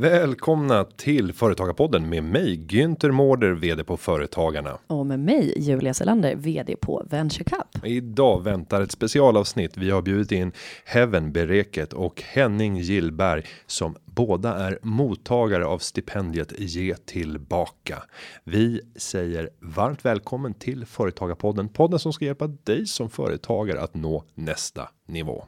Välkomna till Företagarpodden med mig Günther Mårder, vd på Företagarna. Och med mig Julia Selander, vd på Venture Cup. Idag väntar ett specialavsnitt. Vi har bjudit in Heaven Bereket och Henning Gillberg som båda är mottagare av stipendiet Ge tillbaka. Vi säger varmt välkommen till Företagarpodden, podden som ska hjälpa dig som företagare att nå nästa nivå.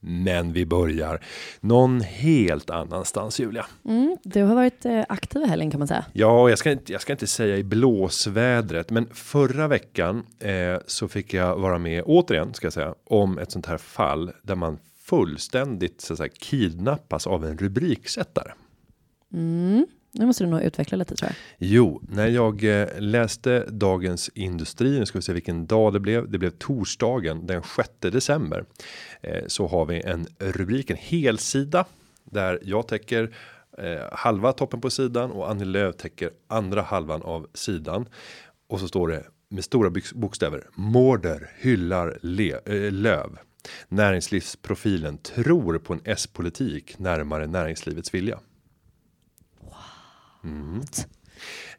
Men vi börjar någon helt annanstans Julia. Mm, du har varit eh, aktiv i helgen kan man säga. Ja, jag ska inte. Jag ska inte säga i blåsvädret, men förra veckan eh, så fick jag vara med återigen ska jag säga om ett sånt här fall där man fullständigt så att säga, kidnappas av en rubriksättare. Mm. Nu måste du nog utveckla lite tror jag. Jo, när jag eh, läste Dagens Industri, nu ska vi se vilken dag det blev. Det blev torsdagen den 6 december. Eh, så har vi en rubrik, en helsida där jag täcker eh, halva toppen på sidan och Annie Lööf täcker andra halvan av sidan. Och så står det med stora bokstäver. Mårder hyllar Le, äh, Löv. Näringslivsprofilen tror på en S-politik närmare näringslivets vilja. Mm.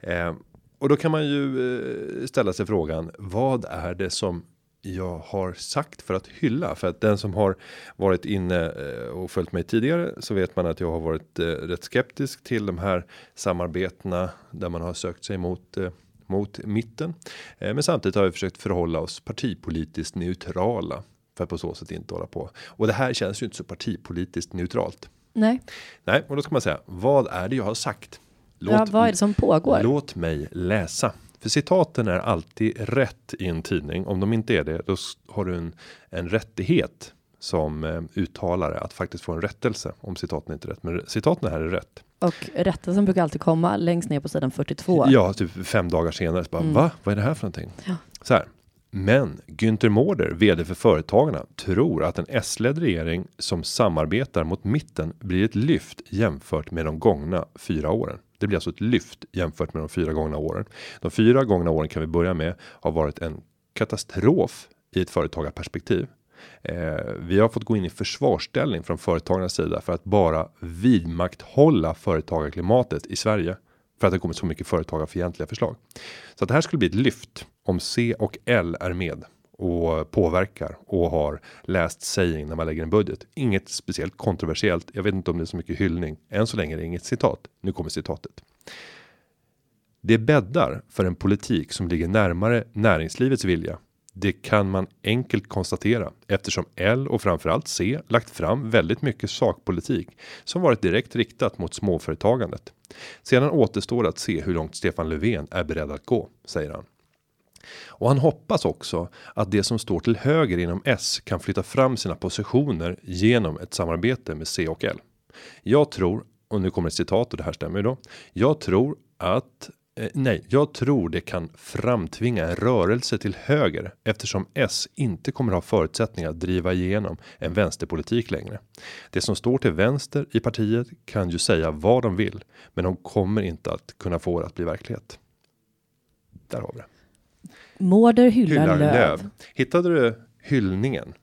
Eh, och då kan man ju eh, ställa sig frågan. Vad är det som jag har sagt för att hylla för att den som har varit inne eh, och följt mig tidigare så vet man att jag har varit rätt skeptisk till de här samarbetena där man har sökt sig mot mot mitten. Men samtidigt har vi försökt förhålla oss partipolitiskt neutrala för att på så sätt inte hålla på och det här känns ju inte så partipolitiskt neutralt. Nej, nej, och då ska man säga vad är det jag har sagt? Låt, ja, vad är det som pågår? Låt mig läsa. För citaten är alltid rätt i en tidning. Om de inte är det, då har du en, en rättighet som eh, uttalare att faktiskt få en rättelse om citaten inte är rätt. Men citaten här är rätt. Och rättelsen brukar alltid komma längst ner på sidan 42. Ja, typ fem dagar senare. Så bara, mm. Va? Vad är det här för någonting? Ja. Så här. Men Günther Mårder, vd för Företagarna, tror att en S-ledd regering som samarbetar mot mitten blir ett lyft jämfört med de gångna fyra åren. Det blir alltså ett lyft jämfört med de fyra gångna åren. De fyra gångna åren kan vi börja med har varit en katastrof i ett företagarperspektiv. Eh, vi har fått gå in i försvarsställning från företagarnas sida för att bara vidmakthålla företagarklimatet i Sverige för att det kommit så mycket företagarfientliga förslag. Så att det här skulle bli ett lyft om C och L är med och påverkar och har läst saying när man lägger en budget. Inget speciellt kontroversiellt. Jag vet inte om det är så mycket hyllning. Än så länge är det inget citat. Nu kommer citatet. Det bäddar för en politik som ligger närmare näringslivets vilja. Det kan man enkelt konstatera eftersom L och framförallt C lagt fram väldigt mycket sakpolitik som varit direkt riktat mot småföretagandet. Sedan återstår att se hur långt Stefan Löfven är beredd att gå, säger han. Och han hoppas också att det som står till höger inom S kan flytta fram sina positioner genom ett samarbete med C och L. Jag tror och nu kommer ett citat och det här stämmer ju då. Jag tror att eh, nej, jag tror det kan framtvinga en rörelse till höger eftersom S inte kommer ha förutsättningar att driva igenom en vänsterpolitik längre. Det som står till vänster i partiet kan ju säga vad de vill, men de kommer inte att kunna få det att bli verklighet. Där har vi det. Mårder hyllar, hyllar löv. löv. Hittade du hyllningen?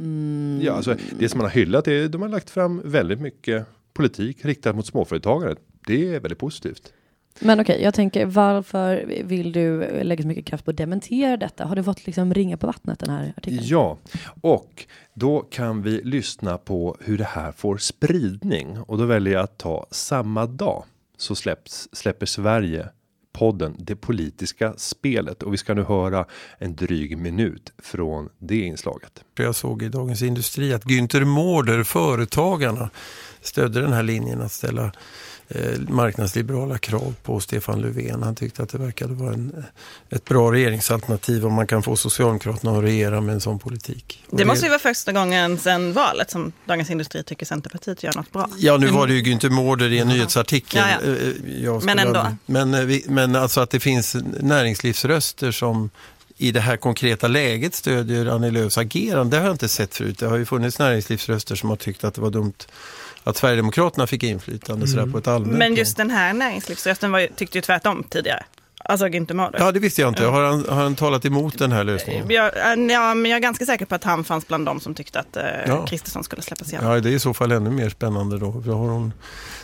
Mm. Ja, alltså det som man har hyllat är de har lagt fram väldigt mycket politik riktat mot småföretagare. Det är väldigt positivt. Men okej, okay, jag tänker varför vill du lägga så mycket kraft på att dementera detta? Har du fått liksom ringa på vattnet den här artikeln? Ja, och då kan vi lyssna på hur det här får spridning och då väljer jag att ta samma dag så släpps släpper Sverige podden Det politiska spelet och vi ska nu höra en dryg minut från det inslaget. Jag såg i Dagens Industri att Günther Mårder, Företagarna, stödde den här linjen att ställa eh, marknadsliberala krav på Stefan Löfven. Han tyckte att det verkade vara en, ett bra regeringsalternativ om man kan få Socialdemokraterna att regera med en sån politik. Det, det måste ju vara första gången sedan valet som Dagens Industri tycker Centerpartiet gör något bra. Ja, nu var det ju Günther Mårder i en mm. nyhetsartikel. Ja, ja. Eh, men ändå. Men, eh, men alltså att det finns näringslivsröster som i det här konkreta läget stödjer Annie Lööfs agerande. Det har jag inte sett förut. Det har ju funnits näringslivsröster som har tyckt att det var dumt att Sverigedemokraterna fick inflytande mm. sådär på ett allmänt Men just den här näringslivsrösten var, tyckte ju tvärtom tidigare. Alltså Günther Mårder. Ja, det visste jag inte. Har han, har han talat emot den här lösningen? Jag, ja, men jag är ganska säker på att han fanns bland dem som tyckte att Ja. Kristersson skulle släppas igenom. Ja, det är i så fall ännu mer spännande då. Då, har hon,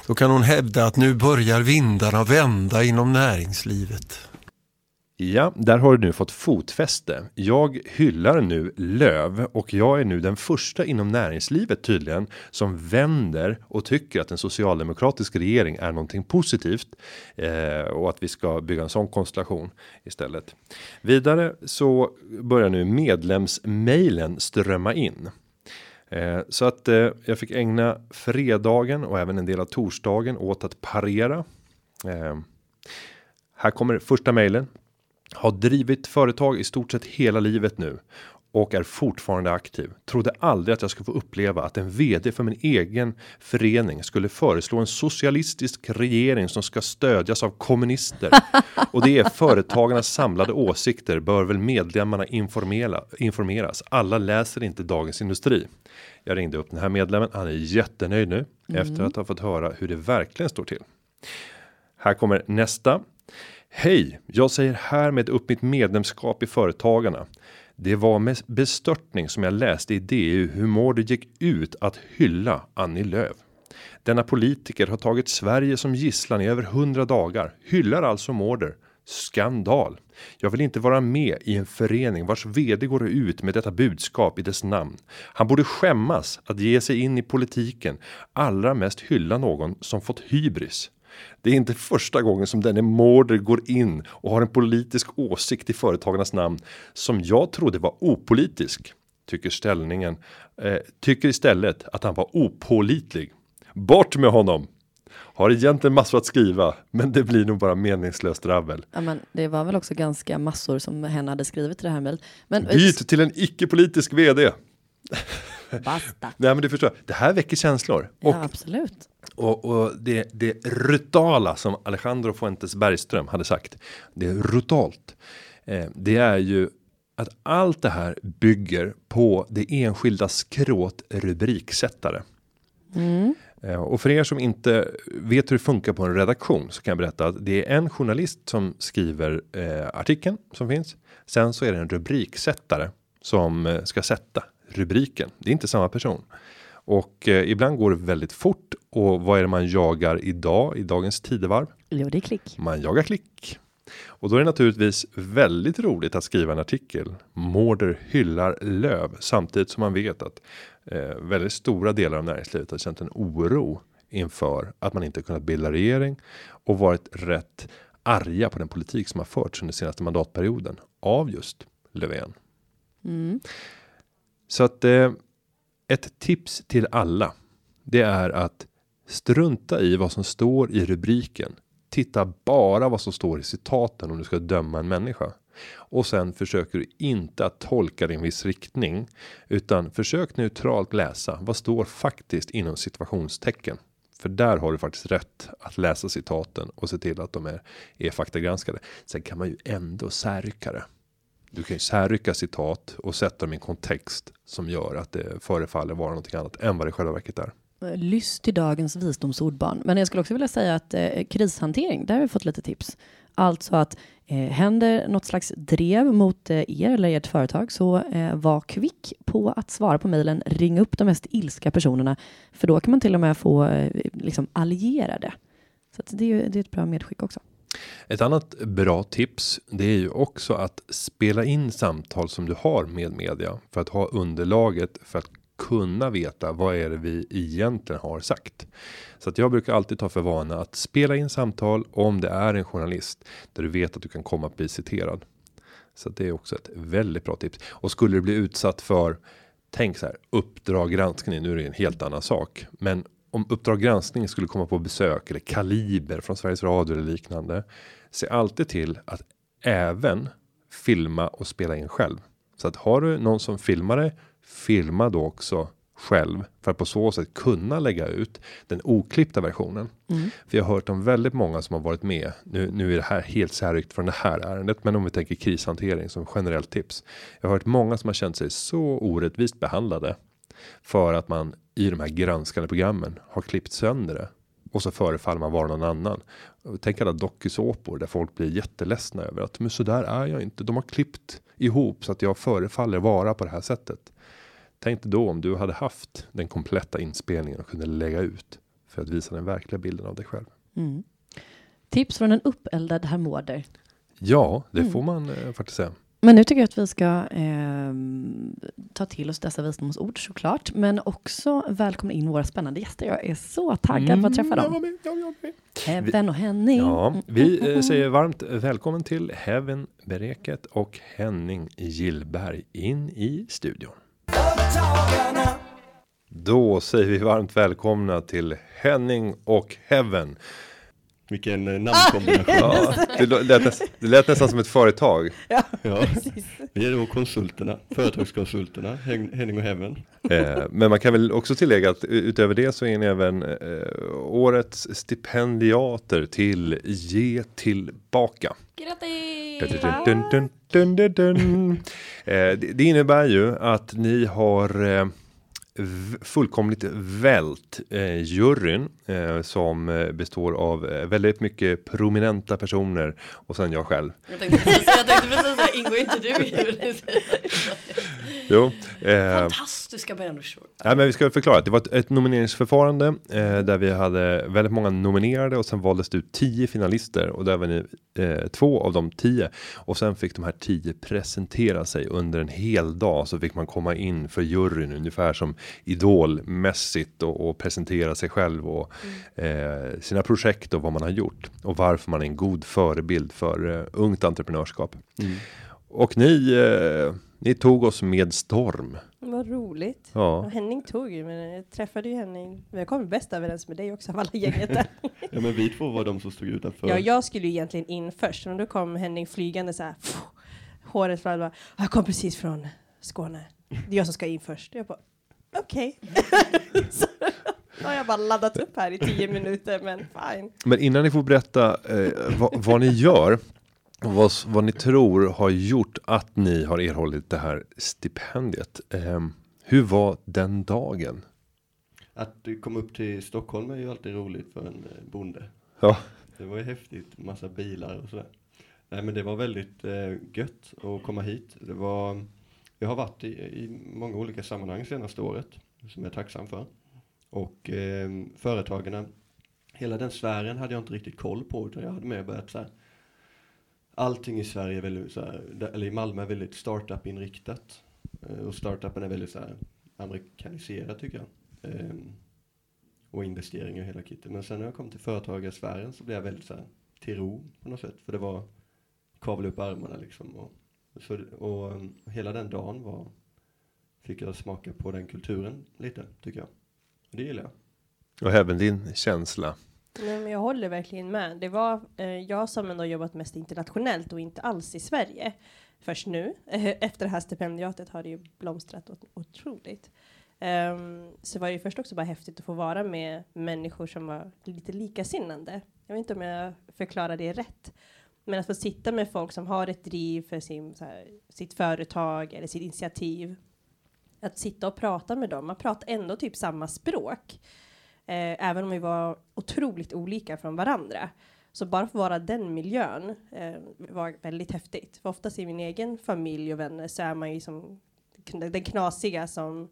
då kan hon hävda att nu börjar vindarna vända inom näringslivet. Ja, där har du nu fått fotfäste. Jag hyllar nu löv och jag är nu den första inom näringslivet tydligen som vänder och tycker att en socialdemokratisk regering är någonting positivt eh, och att vi ska bygga en sån konstellation istället. Vidare så börjar nu medlemsmailen strömma in. Eh, så att eh, jag fick ägna fredagen och även en del av torsdagen åt att parera. Eh, här kommer första mejlen. Har drivit företag i stort sett hela livet nu och är fortfarande aktiv. Trodde aldrig att jag skulle få uppleva att en vd för min egen förening skulle föreslå en socialistisk regering som ska stödjas av kommunister. Och det är företagarnas samlade åsikter bör väl medlemmarna informera, informeras. Alla läser inte Dagens Industri. Jag ringde upp den här medlemmen. Han är jättenöjd nu efter att ha fått höra hur det verkligen står till. Här kommer nästa. Hej, jag säger härmed upp mitt medlemskap i Företagarna. Det var med bestörtning som jag läste i DU hur Mårder gick ut att hylla Annie Lööf. Denna politiker har tagit Sverige som gisslan i över hundra dagar. Hyllar alltså Mårder. Skandal. Jag vill inte vara med i en förening vars vd går ut med detta budskap i dess namn. Han borde skämmas att ge sig in i politiken. Allra mest hylla någon som fått hybris. Det är inte första gången som denne Mårder går in och har en politisk åsikt i företagarnas namn som jag trodde var opolitisk. Tycker ställningen eh, tycker istället att han var opålitlig. Bort med honom! Har egentligen massor att skriva, men det blir nog bara meningslöst dravel. Ja, men det var väl också ganska massor som hen hade skrivit i det här mejlet. Men Byt till en icke-politisk vd. basta. Nej, men du förstår, det här väcker känslor. Och Ja, absolut. Och, och det, det rutala som Alejandro Fuentes Bergström hade sagt. Det är rutalt. Eh, det är ju att allt det här bygger på det enskilda skråt rubriksättare. Eh, och för er som inte vet hur det funkar på en redaktion så kan jag berätta att det är en journalist som skriver eh, artikeln som finns. Sen så är det en rubriksättare som eh, ska sätta rubriken. Det är inte samma person. Och eh, ibland går det väldigt fort. Och vad är det man jagar idag i dagens tidevarv? Jo, det är klick. Man jagar klick. Och då är det naturligtvis väldigt roligt att skriva en artikel. Mårder hyllar löv samtidigt som man vet att eh, väldigt stora delar av näringslivet har känt en oro inför att man inte kunnat bilda regering och varit rätt arga på den politik som har förts under senaste mandatperioden av just Löfven. Så att eh, ett tips till alla. Det är att strunta i vad som står i rubriken. Titta bara vad som står i citaten om du ska döma en människa. Och sen försöker du inte att tolka det i en viss riktning. Utan försök neutralt läsa. Vad står faktiskt inom situationstecken. För där har du faktiskt rätt att läsa citaten och se till att de är, är faktagranskade. Sen kan man ju ändå särrycka det. Du kan ju särrycka citat och sätta dem i en kontext som gör att det förefaller vara någonting annat än vad det i själva verket är. Eh, lyss till dagens visdomsord barn. Men jag skulle också vilja säga att eh, krishantering, där har vi fått lite tips. Alltså att eh, händer något slags drev mot eh, er eller ert företag så eh, var kvick på att svara på mejlen. Ring upp de mest ilska personerna för då kan man till och med få eh, liksom allierade. Så att det, är, ju- det är ett bra medskick också. Ett annat bra tips. Det är ju också att spela in samtal som du har med media för att ha underlaget för att kunna veta vad är det vi egentligen har sagt. Så att jag brukar alltid ta för vana att spela in samtal om det är en journalist där du vet att du kan komma att bli citerad. Så att det är också ett väldigt bra tips. Och skulle du bli utsatt för Tänk så här uppdrag granskning. Nu är det en helt annan sak, men om Uppdrag granskning skulle komma på besök eller Kaliber från Sveriges Radio eller liknande. Se alltid till att även filma och spela in själv. Så att har du någon som filmar dig, filma då också själv för att på så sätt kunna lägga ut den oklippta versionen. För jag har hört om väldigt många som har varit med. Nu, nu är det här helt särrykt från det här ärendet, men om vi tänker krishantering som generellt tips. Jag har hört många som har känt sig så orättvist behandlade för att man i de här granskande programmen har klippt sönder det och så förefaller man vara någon annan. Tänk alla dokusåpor där folk blir jätteledsna över att men så där är jag inte. De har klippt ihop så att jag förefaller vara på det här sättet. Tänk då om du hade haft den kompletta inspelningen och kunde lägga ut för att visa den verkliga bilden av dig själv. Mm. Tips från en uppeldad herr Ja, det mm. får man eh, faktiskt säga. Men nu tycker jag att vi ska eh, ta till oss dessa visdomsord såklart, men också välkomna in våra spännande gäster. Jag är så taggad mm, på att träffa dem. Heaven och Henning. Ja, vi eh, säger varmt välkommen till Heaven Bereket och Henning Gillberg in i studion. Då säger vi varmt välkomna till Henning och Heaven. Vilken eh, namnkombination. ja, det, lät nästan, det lät nästan som ett företag. Ja, ja. Vi är då konsulterna, företagskonsulterna, Henning och Heaven. Eh, men man kan väl också tillägga att utöver det så är ni även eh, årets stipendiater till Ge tillbaka. Grattis! Dun, dun, dun, dun, dun. Eh, det, det innebär ju att ni har fullkomligt vält eh, juryn eh, som eh, består av eh, väldigt mycket prominenta personer och sen jag själv. Jag tänkte precis, jag tänkte precis säga, ingår inte du i juryn? jo. Eh, Fantastiska människor. Ja, men vi ska förklara. Det var ett, ett nomineringsförfarande eh, där vi hade väldigt många nominerade och sen valdes det ut tio finalister och där var ni eh, två av de tio och sen fick de här tio presentera sig under en hel dag så fick man komma in för juryn ungefär som idolmässigt och, och presentera sig själv och mm. eh, sina projekt och vad man har gjort och varför man är en god förebild för eh, ungt entreprenörskap. Mm. Och ni, eh, ni tog oss med storm. Vad roligt. Ja. Henning tog ju, men jag träffade ju Henning. Men jag kom bäst överens med dig också av alla gänget där. ja, men vi två var de som stod utanför. Ja, jag skulle ju egentligen in först, men då kom Henning flygande så här. Pff, håret fram. Jag kom precis från Skåne. Det är jag som ska in först. Jag bara, okej. Okay. Nu har jag bara laddat upp här i tio minuter, men fine. Men innan ni får berätta eh, vad, vad, ni gör, vad, vad ni tror har gjort att ni har erhållit det här stipendiet. Eh, hur var den dagen? Att komma upp till Stockholm är ju alltid roligt för en eh, bonde. Ja. Det var ju häftigt, massa bilar och sådär. Nej men det var väldigt eh, gött att komma hit. Det var jag har varit i, i många olika sammanhang senaste året som jag är tacksam för. Och eh, företagarna, hela den sfären hade jag inte riktigt koll på utan jag hade mer börjat så här, allting i Sverige är väldigt så här, eller i Malmö är väldigt startup inriktat. Eh, och startupen är väldigt så här amerikaniserad tycker jag. Eh, och investeringar och hela kittet. Men sen när jag kom till företagarsfären så blev jag väldigt så här till ro på något sätt. För det var kavla upp armarna liksom och så, och um, hela den dagen var, fick jag smaka på den kulturen lite, tycker jag. Det gillar jag. Och även din känsla. Nej, men jag håller verkligen med. Det var eh, jag som ändå jobbat mest internationellt och inte alls i Sverige. Först nu, efter det här stipendiatet har det ju blomstrat otroligt. Um, så var det ju först också bara häftigt att få vara med människor som var lite likasinnande. Jag vet inte om jag förklarar det rätt. Men att få sitta med folk som har ett driv för sin, här, sitt företag eller sitt initiativ. Att sitta och prata med dem, man pratar ändå typ samma språk. Eh, även om vi var otroligt olika från varandra. Så bara för att vara den miljön eh, var väldigt häftigt. För oftast i min egen familj och vänner så är man ju som den knasiga som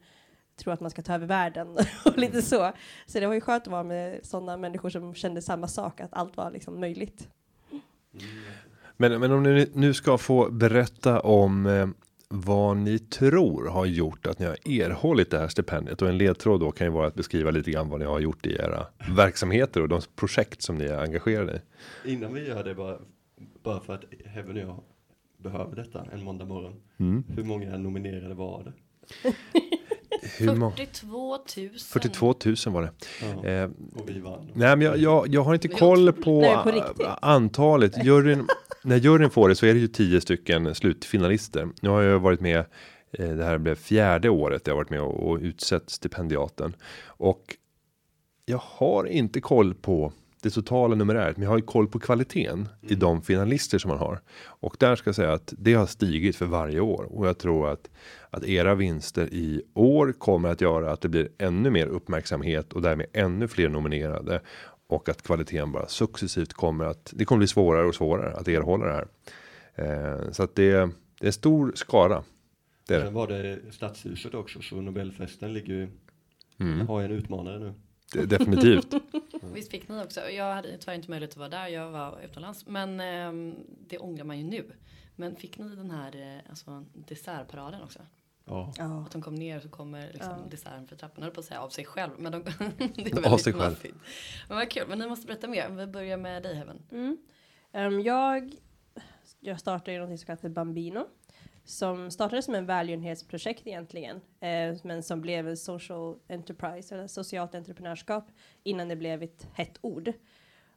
tror att man ska ta över världen och lite så. Så det var ju skönt att vara med sådana människor som kände samma sak, att allt var liksom möjligt. Men, men om ni nu ska få berätta om eh, vad ni tror har gjort att ni har erhållit det här stipendiet och en ledtråd då kan ju vara att beskriva lite grann vad ni har gjort i era verksamheter och de projekt som ni är engagerade i. Innan vi gör det bara, bara för att och jag behöver detta en måndag morgon. Mm. Hur många nominerade var det? 42 000. 42 000 var det. Ja, eh. Nej, men jag, jag, jag har inte koll på, nej, på antalet. Juryn, när juryn får det så är det ju 10 stycken slutfinalister. Nu har jag varit med. Eh, det här blev fjärde året jag har varit med och, och utsett stipendiaten och jag har inte koll på det totala numeräret, men jag har ju koll på kvaliteten mm. i de finalister som man har och där ska jag säga att det har stigit för varje år och jag tror att att era vinster i år kommer att göra att det blir ännu mer uppmärksamhet och därmed ännu fler nominerade och att kvaliteten bara successivt kommer att det kommer bli svårare och svårare att erhålla det här. Eh, så att det, det är en stor skara. Det är. Sen var det Stadshuset också, så Nobelfesten ligger ju, Mm, har en utmanare nu. det, definitivt. Visst fick ni också? Jag hade tyvärr inte möjlighet att vara där, jag var utomlands. Men ehm, det ångrar man ju nu. Men fick ni den här eh, alltså, dessertparaden också? Ja, Ja. Att de kom ner och så kommer liksom Ja. desserten för trappan. Jag på att säga av sig själv. Men de, det är Av sig själv. maffigt. Men vad kul, men ni måste berätta mer. Vi börjar med dig Heaven. Mm. Ehm, jag, jag startade ju något som kallas Bambino. Som startade som en välgörenhetsprojekt egentligen. Eh, men som blev en social enterprise, eller socialt entreprenörskap. Innan det blev ett hett ord.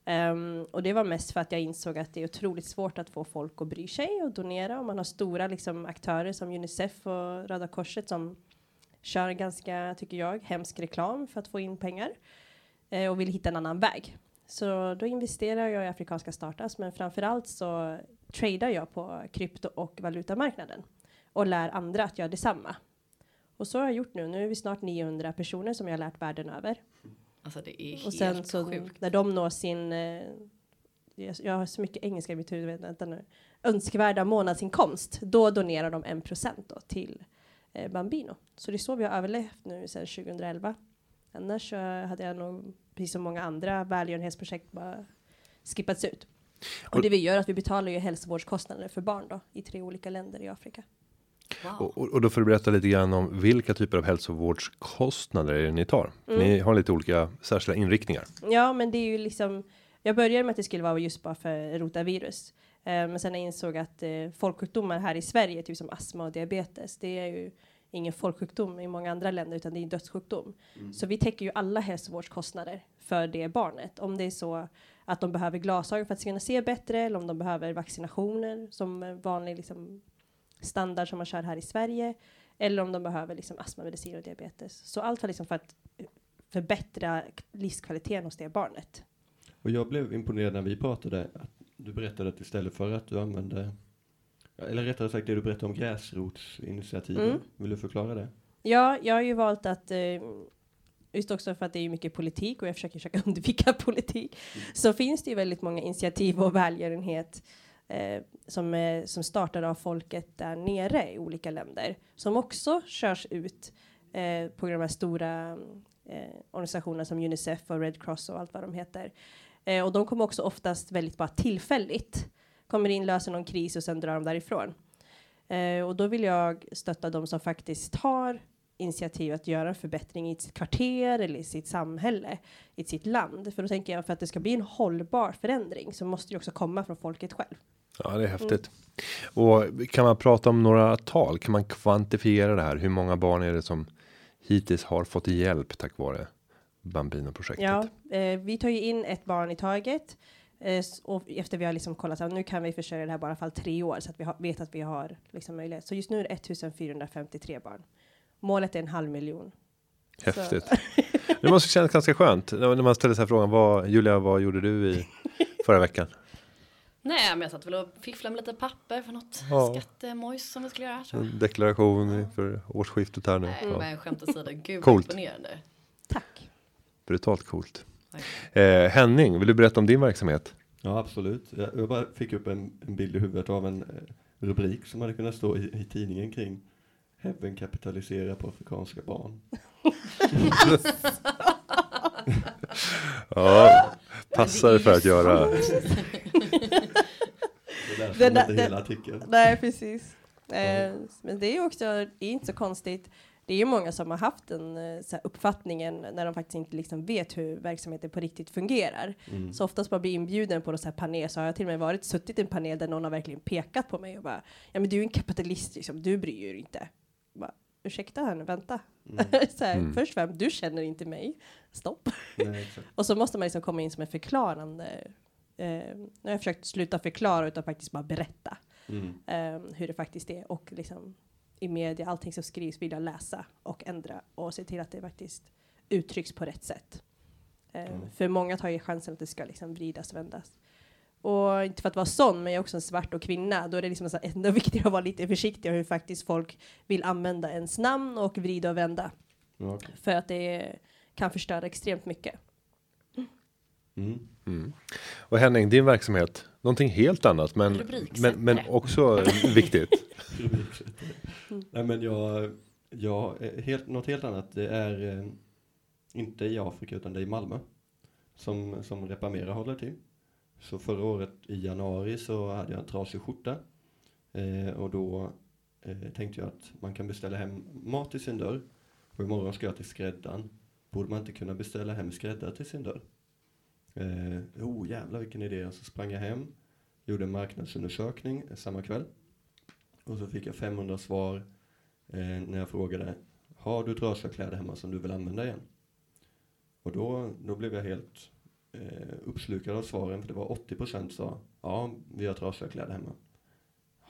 Um, och det var mest för att jag insåg att det är otroligt svårt att få folk att bry sig och donera. om man har stora liksom, aktörer som Unicef och Röda Korset som kör ganska, tycker jag, hemsk reklam för att få in pengar. Eh, och vill hitta en annan väg. Så då investerar jag i afrikanska startups, men framförallt så tradar jag på krypto och valutamarknaden och lär andra att göra detsamma. Och så har jag gjort nu. Nu är vi snart 900 personer som jag har lärt världen över. Alltså det är helt Och sen så sjukt. när de når sin, eh, jag har så mycket engelska i mitt huvud, vänta nu, önskvärda månadsinkomst, då donerar de 1% då till eh, Bambino. Så det är så vi har överlevt nu sedan 2011. Annars så hade jag nog, precis som många andra välgörenhetsprojekt, bara skippats ut. Och det vi gör är att vi betalar ju hälsovårdskostnader för barn då, i tre olika länder i Afrika. Wow. Och, och- då får du berätta lite grann om vilka typer av hälsovårdskostnader är det ni tar? Mm. Ni har lite olika särskilda inriktningar. Ja, men det är ju liksom. Jag började med att det skulle vara just bara för rotavirus. Eh, men sen jag insåg att eh, folksjukdomar här i Sverige, typ som astma och diabetes, det är ju ingen folksjukdom i många andra länder, utan det är en dödssjukdom. Så vi täcker ju alla hälsovårdskostnader för det barnet. Om det är så att de behöver glasögon för att kunna se bättre, eller om de behöver vaccinationer som vanlig liksom, standard som man kör här i Sverige, eller om de behöver liksom, astmamedicin och diabetes. Så allt var liksom för att förbättra livskvaliteten hos det barnet. och jag blev imponerad när vi pratade, att du berättade att istället för att du använde, eller rättare sagt det du berättade om gräsrotsinitiativen, Mm. vill du förklara det? Ja, jag har ju valt att eh, Just också för att det är mycket politik och jag försöker försöka undvika politik. Så finns det ju väldigt många initiativ och välgörenhet eh, som, eh, som startar av folket där nere i olika länder. Som också körs ut eh, på de här stora eh, organisationerna som Unicef och Red Cross och allt vad de heter. Eh, och de kommer också oftast väldigt bara tillfälligt. Kommer in, löser någon kris och sen drar de därifrån. Eh, och då vill jag stötta de som faktiskt tar initiativ att göra en förbättring i sitt kvarter eller i sitt samhälle, i sitt land. För då tänker jag för att det ska bli en hållbar förändring så måste det också komma från folket själv. Ja, det är häftigt. Och kan man prata om några tal? Kan man kvantifiera det här? Hur många barn är det som hittills har fått hjälp tack vare Bambino-projektet? Ja, eh, vi tar ju in ett barn i taget. Eh, och efter vi har liksom kollat att nu kan vi försörja det här bara fall tre år så att vi har, vet att vi har liksom möjlighet. Så just nu är det 1453 barn. Målet är en halv miljon. Häftigt. Det måste kännas ganska skönt när man ställer sig frågan. Vad, Julia, vad gjorde du i förra veckan? Nej, men jag satt väl och fifflade med lite papper för något Ja. skattemojs som vi skulle göra. jag. En deklaration för årsskiftet här nu. Nej, Ja. men skämt åsido, gud Coolt. imponerande. Tack. Brutalt coolt. Eh, Henning, vill du berätta om din verksamhet? Ja, absolut. Jag, jag bara fick upp en, en bild i huvudet av en eh, rubrik som hade kunnat stå i, i tidningen kring Heaven kapitaliserar på afrikanska barn. Ja, passar för att göra. Det är därför Den inte hela artikeln. Nej, precis. Eh, men det är också det är inte så konstigt. Det är ju många som har haft den eh, så här, uppfattningen när de faktiskt inte liksom vet hur verksamheten på riktigt fungerar. Mm. Så oftast bara blir inbjuden på så här panel så har jag till och med varit suttit i en panel där någon har verkligen pekat på mig och bara ja men du är en kapitalist liksom, du bryr dig inte. Bara, Ursäkta henne, vänta. Mm. så här, Mm. Först främst, du känner inte mig. Stopp. Nej. Och så måste man liksom komma in som en förklarande. Eh, nu har jag försökt sluta förklara utan faktiskt bara berätta Mm. eh, hur det faktiskt är. Och liksom i media, allting som skrivs vill jag läsa och ändra och se till att det faktiskt uttrycks på rätt sätt. Eh, Mm. För många tar ju chansen att det ska liksom vridas och vändas. Och inte för att vara sån, men jag är också en svart och kvinna. Då är det liksom så ändå viktigt att vara lite försiktig hur faktiskt folk vill använda ens namn och vrida och vända. Ja, okej. För att det kan förstöra extremt mycket. Mm. Mm. Och Henning, din verksamhet, någonting helt annat, men, men, men också viktigt. Nej, men jag, jag, helt, något helt annat, det är eh, inte i Afrika utan det är i Malmö som, som Repamera håller till. Så förra året i januari så hade jag en trasig skjorta eh, och då eh, tänkte jag att man kan beställa hem mat till sin dörr och imorgon ska jag till skräddaren. Borde man inte kunna beställa hem skräddare till sin dörr? Eh, oh jävlar vilken idé. Så sprang jag hem, gjorde en marknadsundersökning eh, samma kväll. Och så fick jag 500 svar eh, när jag frågade Har du trasiga kläder hemma som du vill använda igen? Och då, då blev jag helt eh, uppslukad av svaren för det var 80% sa Ja, vi har trasiga kläder hemma.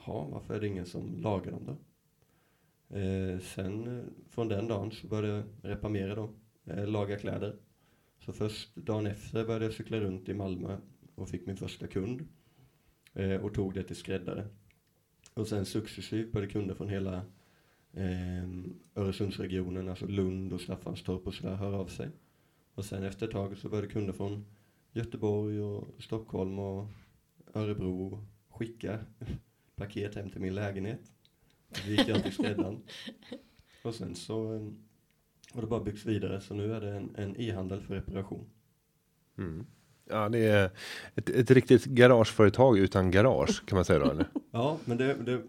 Ja, varför är det ingen som lagar dem då? Eh, sen eh, från den dagen så började jag reparera då, eh, laga kläder. Så först dagen efter började jag cykla runt i Malmö och fick min första kund eh, och tog det till skräddare. Och sen successivt började kunder från hela eh, Öresundsregionen, alltså Lund och Staffanstorp och sådär, höra av sig. Och sen efter ett tag så började kunder från Göteborg och Stockholm och Örebro skicka paket hem till min lägenhet. Så gick jag till skräddaren. Och sen så eh, har det bara byggts vidare så nu är det en, en e-handel för reparation. Mm. Ja, det är ett, ett riktigt garageföretag utan garage kan man säga då eller? Ja, men det, det,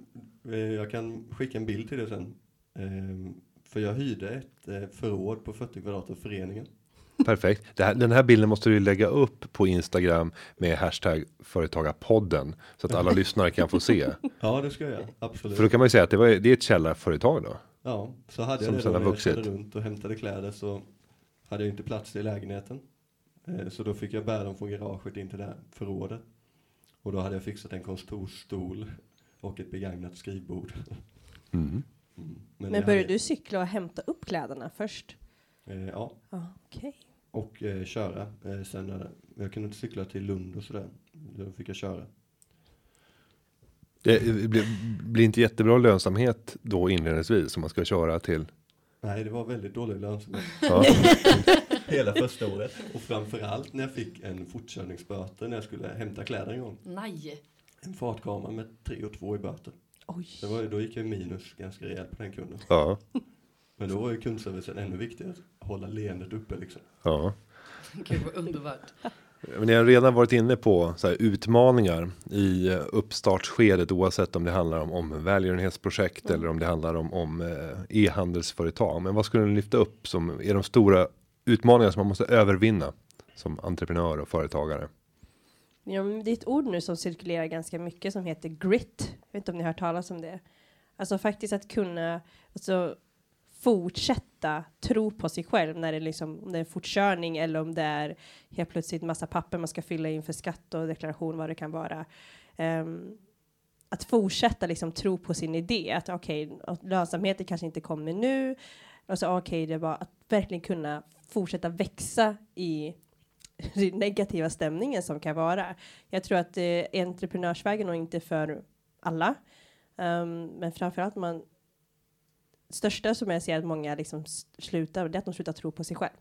eh, jag kan skicka en bild till det sen. Ehm, för jag hyrde ett eh, förråd på 40 kvadrat av föreningen. Perfekt. Här, den här bilden måste du lägga upp på Instagram med hashtag företagarpodden så att alla lyssnare kan få se. Ja, det ska jag absolut. För då kan man ju säga att det, var, det är ett källarföretag då. Ja, så hade Som jag det då när jag körde runt och hämtade kläder så hade jag inte plats i lägenheten. Eh, Så då fick jag bära dem från garaget in till det här förrådet. Och då hade jag fixat en kontorsstol och ett begagnat skrivbord. Mm. Mm. Men jag började hade- du cykla och hämta upp kläderna först? Eh, Ja, okej. och eh, köra. Eh, sen när jag kunde inte cykla till Lund och sådär. Då fick jag köra. Det blir, blir inte jättebra lönsamhet då inledningsvis om man ska köra till. Nej, det var väldigt dålig lönsamhet. Ja. Hela första året. Och framförallt när jag fick en fortkörningsböter när jag skulle hämta kläder en gång. Nej. En fartkamera med 3 och 2 i böter. Oj. Det var, då gick jag minus ganska rejält på den kunden. Ja, Men då var ju kundservicen ännu viktigare. Att hålla leendet uppe liksom. ja. Gud vad underbart. Men ni har redan varit inne på så här, utmaningar i uppstartsskedet oavsett om det handlar om, om välgörenhetsprojekt eller om det handlar om, om eh, e-handelsföretag. Men vad skulle ni lyfta upp som är de stora utmaningar som man måste övervinna som entreprenör och företagare? Ja, men det är ett ord nu som cirkulerar ganska mycket som heter grit. Jag vet inte om ni har hört talas om det. Alltså faktiskt att kunna alltså, fortsätta tro på sig själv när det, liksom, om det är en fortkörning eller om det är helt plötsligt massa papper man ska fylla in för skatt och deklaration vad det kan vara. Um, att fortsätta liksom tro på sin idé att okej, okay, lönsamheten kanske inte kommer nu. Alltså okej, det var att verkligen kunna fortsätta växa i den negativa stämningen som kan vara. Jag tror att eh, entreprenörsvägen och inte för alla. Um, men framförallt man största som jag ser att många liksom slutar, det är att de slutar tro på sig själv.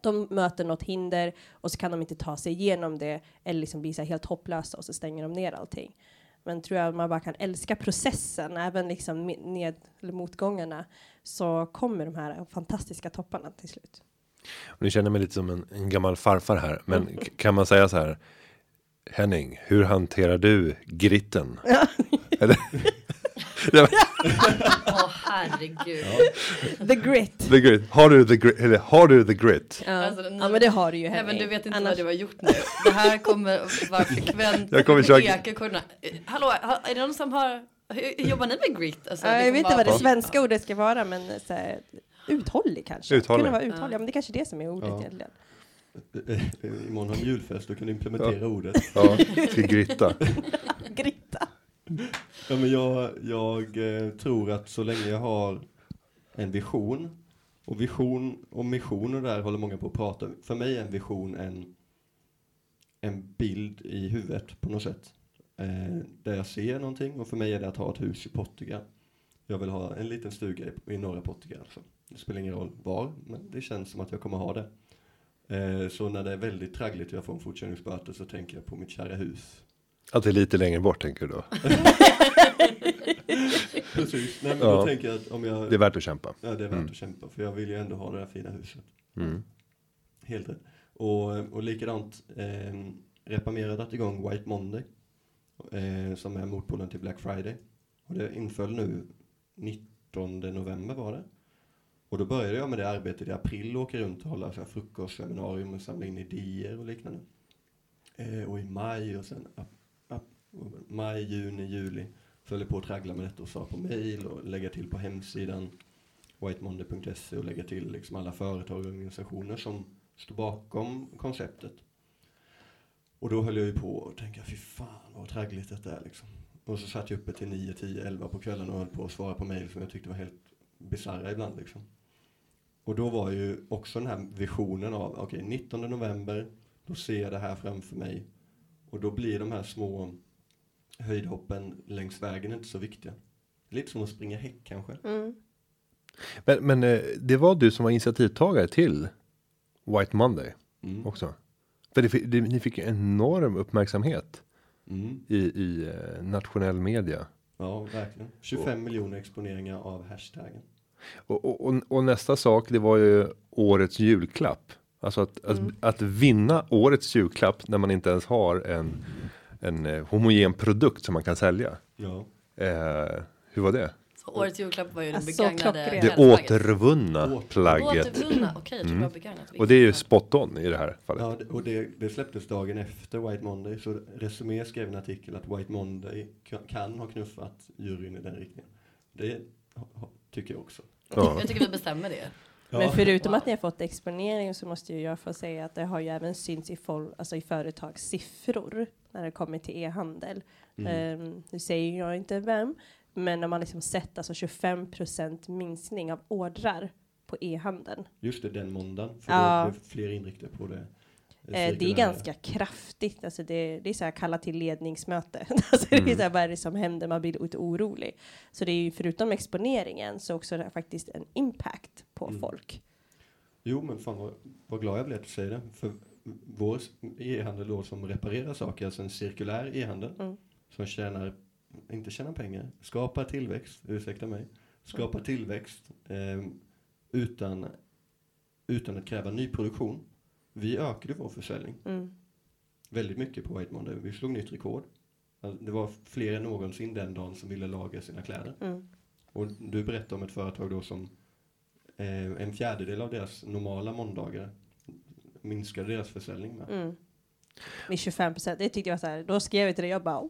De möter något hinder och så kan de inte ta sig igenom det eller liksom blir så helt hopplösa och så stänger de ner allting. Men tror jag att man bara kan älska processen, även liksom ned, eller motgångarna, så kommer de här fantastiska topparna till slut. Och ni känner mig lite som en, en gammal farfar här, men kan man säga så här? Henning, hur hanterar du gritten? Eller? Åh herregud. The grit! the grit. Har du the grit? Eller har du the grit? Ja. Alltså, nu- ja men det har du ju Nej men Henning. du vet inte Annars- vad du har gjort nu. Det här kommer vara frekvent. Jag kommer. Eh, Hallå, ha- är det någon som har, hur, jobbar ni med grit? Alltså, Ja, jag kommer vet inte vad det svenska ordet ska vara men så här, uthållig kanske. Uthållig. Kunna vara uthållig, Ja. ja. men det är kanske är det som är ordet Ja. egentligen. Eh, Imorgon har vi julfest, då kan du implementera ordet. Ja, ska gritta. Gritta. Ja, men jag, jag eh, tror att så länge jag har en vision, och vision och mission och där håller många på att prata. För mig är en vision en, en bild i huvudet på något sätt. Eh, där jag ser någonting och för mig är det att ha ett hus i Portugal. Jag vill ha en liten stuga i, i norra Portugal. Alltså. Det spelar ingen roll var, men det känns som att jag kommer ha det. Eh, så när det är väldigt traggligt och jag får en fortkörningsböter så tänker jag på mitt kära hus. Att det är lite längre bort tänker du då? Precis, nej men Ja. då tänker jag att om jag Det är värt att kämpa. Ja, det är värt Mm. att kämpa för jag vill ju ändå ha det här fina huset. Mm. Helt rätt. Och, och likadant, eh, dragit igång White Monday. Eh, som är motpolen till Black Friday. Och det inföll nu 19 november var det. Och då började jag med det arbetet i april, åka runt och här frukostseminarium och samla in idéer och liknande. Eh, och i maj och sen maj, juni, juli så höll jag på att traggla med detta och svara på mail och lägga till på hemsidan whitemonday.se och lägga till liksom alla företag och organisationer som står bakom konceptet. Och då höll jag ju på och tänkte, fy fan vad traggligt detta är liksom. Och så satt jag uppe till 9, 10, 11 på kvällen och höll på att svara på mejl som jag tyckte var helt bisarra ibland liksom. Och då var ju också den här visionen av, okej 19 november, då ser jag det här framför mig. Och då blir de här små höjdhoppen längs vägen inte så viktiga. Lite som att springa häck kanske. Mm. Men, men eh, det var du som var initiativtagare till White Monday Mm. också. För det, det, ni fick ju enorm uppmärksamhet Mm. i, i eh, nationell media. Ja, verkligen. 25 miljoner exponeringar av hashtaggen. Och, och, och, och nästa sak, det var ju årets julklapp. Alltså att, att, att vinna årets julklapp när man inte ens har en, en eh, homogen produkt som man kan sälja. Ja. Eh, hur var det? Så årets julklapp var ju den Alltså, begagnade. Det återvunna Åter- plagget. Återvunna, okej tror Mm. begagnat. Och det är ju spot on i det här fallet. Ja, det- och det, det släpptes dagen efter White Monday, så Resumé skrev en artikel att White Monday ka- kan ha knuffat juryn i den riktningen. Det tycker jag också. Ja. Jag tycker vi bestämmer det. Men förutom att ni har fått exponering så måste ju jag få säga att det har ju även synts i, fol- alltså i företags siffror när det kommer till e-handel. Mm. Um, nu säger jag inte vem, men när man liksom sett alltså 25% minskning av ordrar på e-handeln. Just det, den måndagen. För Ja. då blev fler inriktade på det. Eh, det är ganska kraftigt, alltså det, det är så här kalla till ledningsmöte. alltså det är Mm. så här, vad är det som händer? Man blir lite orolig. Så det är ju förutom exponeringen så också det faktiskt en impact på Mm. folk. Jo, men fan vad, vad glad jag blev att du säger det. För vår e-handel då som reparerar saker, alltså en cirkulär e-handel, Mm. som tjänar, inte tjänar pengar, skapar tillväxt, ursäkta mig, skapar tillväxt eh, utan, utan att kräva nyproduktion. Vi ökade vår försäljning Mm. väldigt mycket på White Monday. Vi slog nytt rekord. Alltså, det var fler än någonsin den dagen som ville laga sina kläder. Mm. Och du berättade om ett företag då som eh, en fjärdedel av deras normala måndagar minskade deras försäljning med. Mm. Med 25 procent. Det tyckte jag var så här. Då skrev jag till dig. Jag bara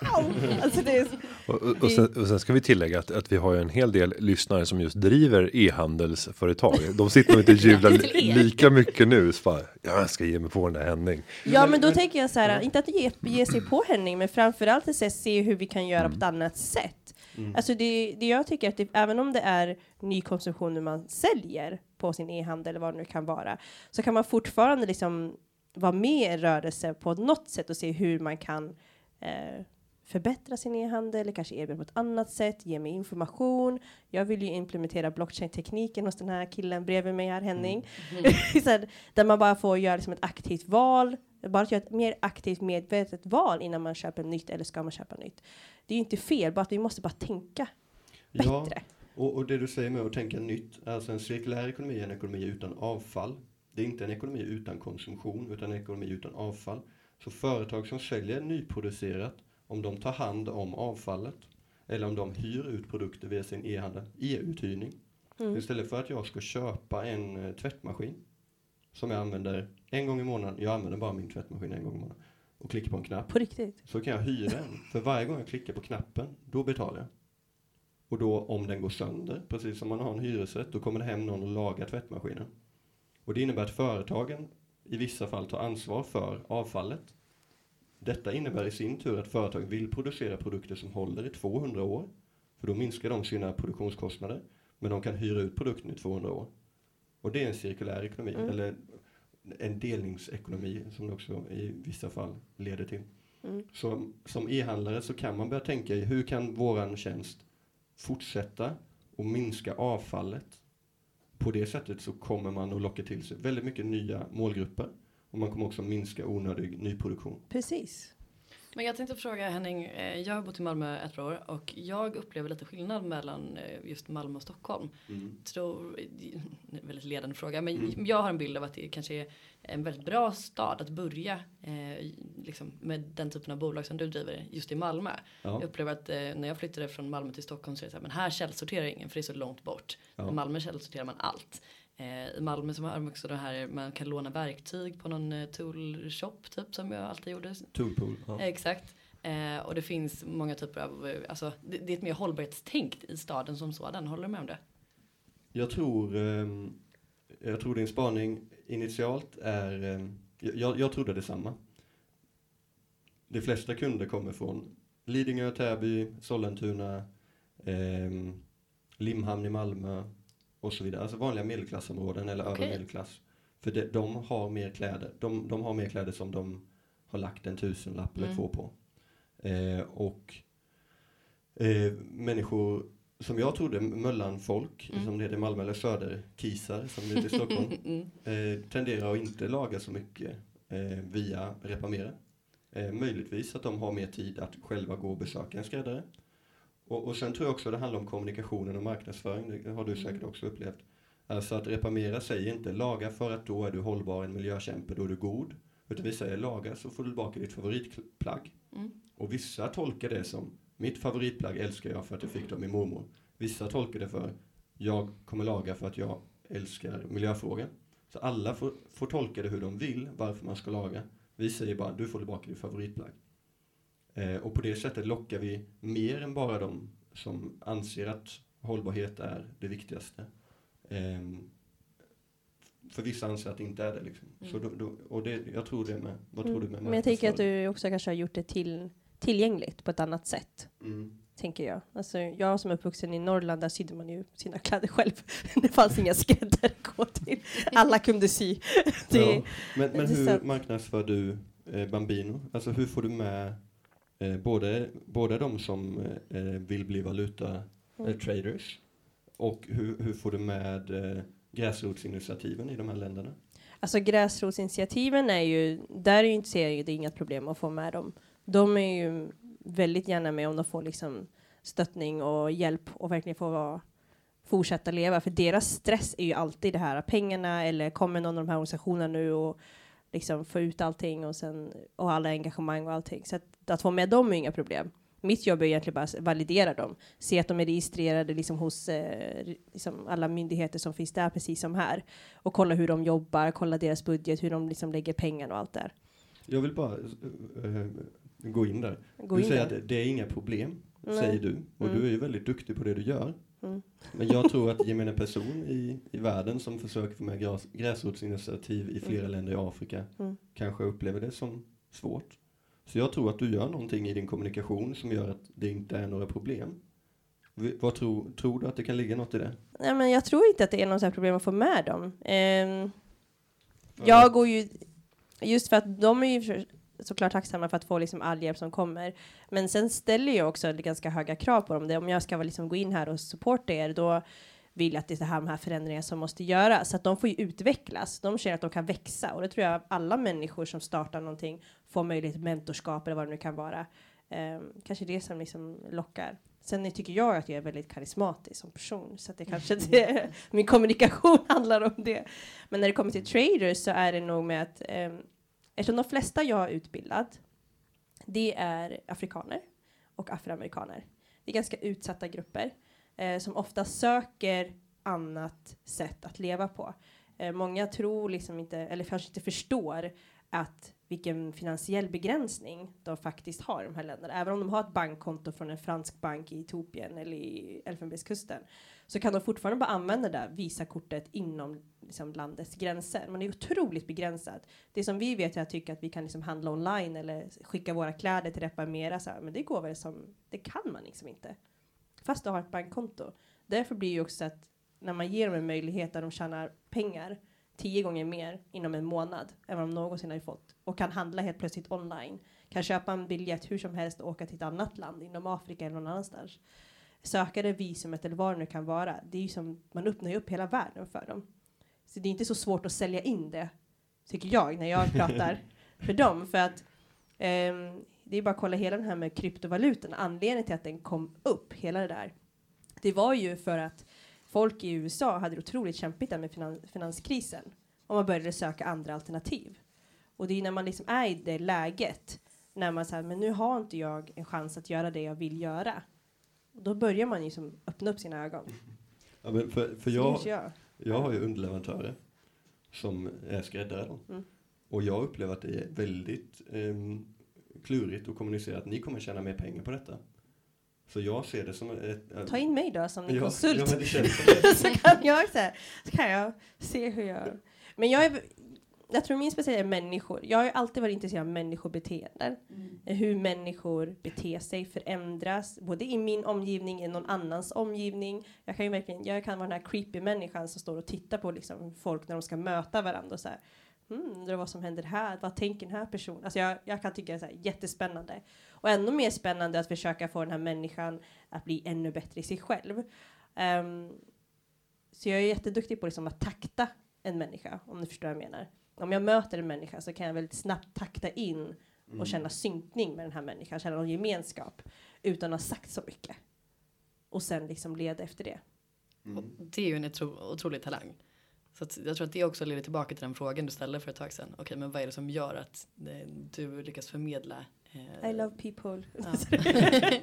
wow. alltså det är, Och, och, och, sen, och sen ska vi tillägga att, att vi har ju en hel del lyssnare som just driver e-handelsföretag. De sitter nog inte och jublar lika mycket nu. Så bara, jag ska ge mig på den där Henning. ja, men då tänker jag så här. Inte att ge, ge sig på Henning, men framförallt att se, se hur vi kan göra på ett annat sätt. Mm. Alltså det, det jag tycker att det, även om det är ny konsumtion när man säljer på sin e-handel eller vad det nu kan vara, så kan man fortfarande liksom vara med i rörelse på något sätt och se hur man kan eh, förbättra sin e-handel eller kanske erbjuda på ett annat sätt, ge mig information. Jag vill ju implementera blockchain-tekniken hos den här killen bredvid mig här, Henning. så här, där man bara får göra liksom ett aktivt val, bara att göra ett mer aktivt medvetet val innan man köper nytt eller ska man köpa nytt. Det är ju inte fel, bara att vi måste bara tänka Ja, bättre. och, och det du säger med att tänka nytt, alltså en cirkulär ekonomi är en ekonomi utan avfall. Det är inte en ekonomi utan konsumtion, utan en ekonomi utan avfall. Så företag som säljer nyproducerat, om de tar hand om avfallet, eller om de hyr ut produkter via sin e-handel, e-uthyrning, Mm. Istället för att jag ska köpa en eh, tvättmaskin som jag använder en gång i månaden, jag använder bara min tvättmaskin en gång i månaden, och klickar på en knapp, På riktigt. så kan jag hyra en. För varje gång jag klickar på knappen, då betalar jag. Och då om den går sönder, precis som man har en hyresrätt, då kommer det hem någon och lagar tvättmaskinen. Och det innebär att företagen i vissa fall tar ansvar för avfallet. Detta innebär i sin tur att företag vill producera produkter som håller i 200 år. För då minskar de sina produktionskostnader. Men de kan hyra ut produkten i 200 år. Och det är en cirkulär ekonomi, Mm. eller en delningsekonomi som det också i vissa fall leder till. Mm. Så som e-handlare så kan man börja tänka i hur kan våran tjänst fortsätta och minska avfallet på det sättet så kommer man att locka till sig väldigt mycket nya målgrupper. Och man kommer också minska onödig nyproduktion. Precis. Men jag tänkte fråga Henning, eh, jag har bott i Malmö ett par år och jag upplever lite skillnad mellan eh, just Malmö och Stockholm. Mm. Tror, det är en väldigt ledande fråga, men Mm. jag har en bild av att det kanske är en väldigt bra stad att börja eh, liksom med den typen av bolag som du driver just i Malmö. Ja. Jag upplever att eh, när jag flyttade från Malmö till Stockholm så är det så här, men här källsorterar ingen för det är så långt bort. Ja. I Malmö källsorterar man allt. Eh, I Malmö så har de också det här, man kan låna verktyg på någon eh, tool shop typ som jag alltid gjorde. Toolpool. Ja. Exakt. Eh, och det finns många typer av, eh, alltså det, det är ett mer hållbarhetstänk i staden som sådan. Håller du med om det? Jag tror, ehm, jag tror din spaning initialt är, ehm, jag, jag trodde detsamma. De flesta kunder kommer från Lidingö, Täby, Sollentuna, ehm, Limhamn i Malmö och så vidare. Alltså vanliga medelklassområden eller Okej. över medelklass. För de, de har mer kläder. De, de har mer kläder som de har lagt en tusenlapp eller Mm. två på. Eh, och eh, människor som jag trodde, Möllanfolk, Mm. som det heter i Malmö, eller Söderkisar som det heter i Stockholm, Mm. eh, tenderar att inte laga så mycket eh, via reparera. Eh, möjligtvis att de har mer tid att själva gå och besöka en skräddare. Och, och sen tror jag också det handlar om kommunikationen och marknadsföring, det har du säkert också upplevt. Alltså att reparera säger inte laga för att då är du hållbar, en miljökämpe, då är du god. Utan vi säger laga så får du tillbaka ditt favoritplagg. Mm. Och vissa tolkar det som mitt favoritplagg älskar jag för att jag fick dem i mormor. Vissa tolkar det för jag kommer laga för att jag älskar miljöfrågan. Så alla får, får tolka det hur de vill, varför man ska laga. Vi säger bara du får tillbaka ditt favoritplagg. Eh, och på det sättet lockar vi mer än bara de som anser att hållbarhet är det viktigaste. Ehm, för vissa anser att det inte är det. Liksom. Så då, då, och det, jag tror det med. Vad tror du med Mm. Men jag tänker att du också kanske har gjort det till, tillgängligt på ett annat sätt. Mm. Tänker jag. Alltså, jag som är uppvuxen i Norrland, där sydde man ju sina kläder själv. Det fanns inga skräddare att gå till. Alla kunde sy. Det, Ja. Men, men hur marknadsför du eh, Bambino? Alltså hur får du med eh, både, både de som eh, vill bli valuta Mm. eh, traders och hur, hur får du med eh, gräsrotsinitiativen i de här länderna? Alltså gräsrotsinitiativen är ju, där är ju inte, ser det inget problem att få med dem. De är ju väldigt gärna med om de får liksom stöttning och hjälp och verkligen får vara, fortsätta leva. För deras stress är ju alltid det här pengarna eller kommer någon av de här organisationerna nu och liksom få ut allting och sen och alla engagemang och allting. Så att, att få med dem är inga problem. Mitt jobb är egentligen bara att validera dem, se att de är registrerade liksom hos eh, liksom alla myndigheter som finns där, precis som här. Och kolla hur de jobbar, kolla deras budget, hur de liksom lägger pengar och allt där. Jag vill bara eh, gå in där. Gå du in säger där. att det är inga problem, Nej. säger du. Och Mm. du är ju väldigt duktig på det du gör. Mm. Men jag tror att gemene person i, i världen som försöker få med gräs, gräsrotsinitiativ i flera Mm. länder i Afrika Mm. kanske upplever det som svårt. Så jag tror att du gör någonting i din kommunikation som gör att det inte är några problem. Vad tror, tror du att det kan ligga något i det? Nej, men jag tror inte att det är något problem att få med dem. Ehm, jag går ju, just för att de är ju såklart tacksamma för att få liksom all hjälp som kommer. Men sen ställer jag också ganska höga krav på dem. Det, om jag ska liksom gå in här och supporta er, då vill jag att det är här, de här förändringarna som måste göras. Så att de får ju utvecklas. De känner att de kan växa. Och det tror jag alla människor som startar någonting får möjlighet till mentorskap eller vad det nu kan vara. Um, kanske det som liksom lockar. Sen tycker jag att jag är väldigt karismatisk som person. Så att det kanske det, min kommunikation handlar om det. Men när det kommer till traders så är det nog med att um, eftersom de flesta jag har utbildat det är afrikaner och afroamerikaner. Det är ganska utsatta grupper eh, som ofta söker annat sätt att leva på. Eh, många tror liksom inte, eller kanske inte förstår att vilken finansiell begränsning de faktiskt har i de här länderna. Även om de har ett bankkonto från en fransk bank i Etiopien eller i Elfenbenskusten så kan de fortfarande bara använda det där Visakortet inom liksom, landets gränser. Man är otroligt begränsad. Det som vi vet är att att vi kan liksom handla online eller skicka våra kläder till Reparmera, så här, men det går väl som, det kan man liksom inte. Fast du har ett bankkonto. Därför blir ju också att när man ger dem en möjlighet där de tjänar pengar tio gånger mer inom en månad än vad de någonsin har fått och kan handla helt plötsligt online. Kan köpa en biljett hur som helst och åka till ett annat land inom Afrika eller någon annanstans. söka det visumet eller vad det nu kan vara. Det är ju som, man öppnar ju upp hela världen för dem. Så det är inte så svårt att sälja in det, tycker jag, när jag pratar för dem. För att ehm, det är bara att kolla hela den här med kryptovalutan. Anledningen till att den kom upp, hela det där, det var ju för att folk i USA hade det otroligt kämpigt där med finan finanskrisen och man började söka andra alternativ. Och det är när man liksom är i det läget när man säger men nu har inte jag en chans att göra det jag vill göra. Och då börjar man ju som öppna upp sina ögon. Ja, men för, för jag, jag. jag har ju underleverantörer som är skräddare. Då. Mm. Och jag upplever att det är väldigt um, klurigt att kommunicera att ni kommer tjäna mer pengar på detta. Så jag ser det som ett... Ta in mig då som din ja, konsult. Ja, men det känns som det. så kan jag så, här, så kan jag se hur jag... Men jag är, jag tror min speciella är människor. Jag har ju alltid varit intresserad av människobeteenden. Hur människor beter sig, förändras, både i min omgivning, i någon annans omgivning. Jag kan ju verkligen, jag kan vara den här creepy människan som står och tittar på liksom folk när de ska möta varandra och så här. Hmm, undrar vad som händer här? Vad tänker den här personen? Alltså jag, jag kan tycka det är så här jättespännande. Och ännu mer spännande att försöka få den här människan att bli ännu bättre i sig själv. Ehm, så jag är jätteduktig på liksom att takta en människa, om du förstår vad jag menar. Om jag möter en människa så kan jag väldigt snabbt takta in Mm. och känna synkning med den här människan, känna någon gemenskap utan att ha sagt så mycket. Och sen liksom leda efter det. Mm. Det är ju en otro, otrolig talang. Så jag tror att det också leder tillbaka till den frågan du ställde för ett tag sedan. Okej, men vad är det som gör att eh, du lyckas förmedla? eh, I love people. Ja.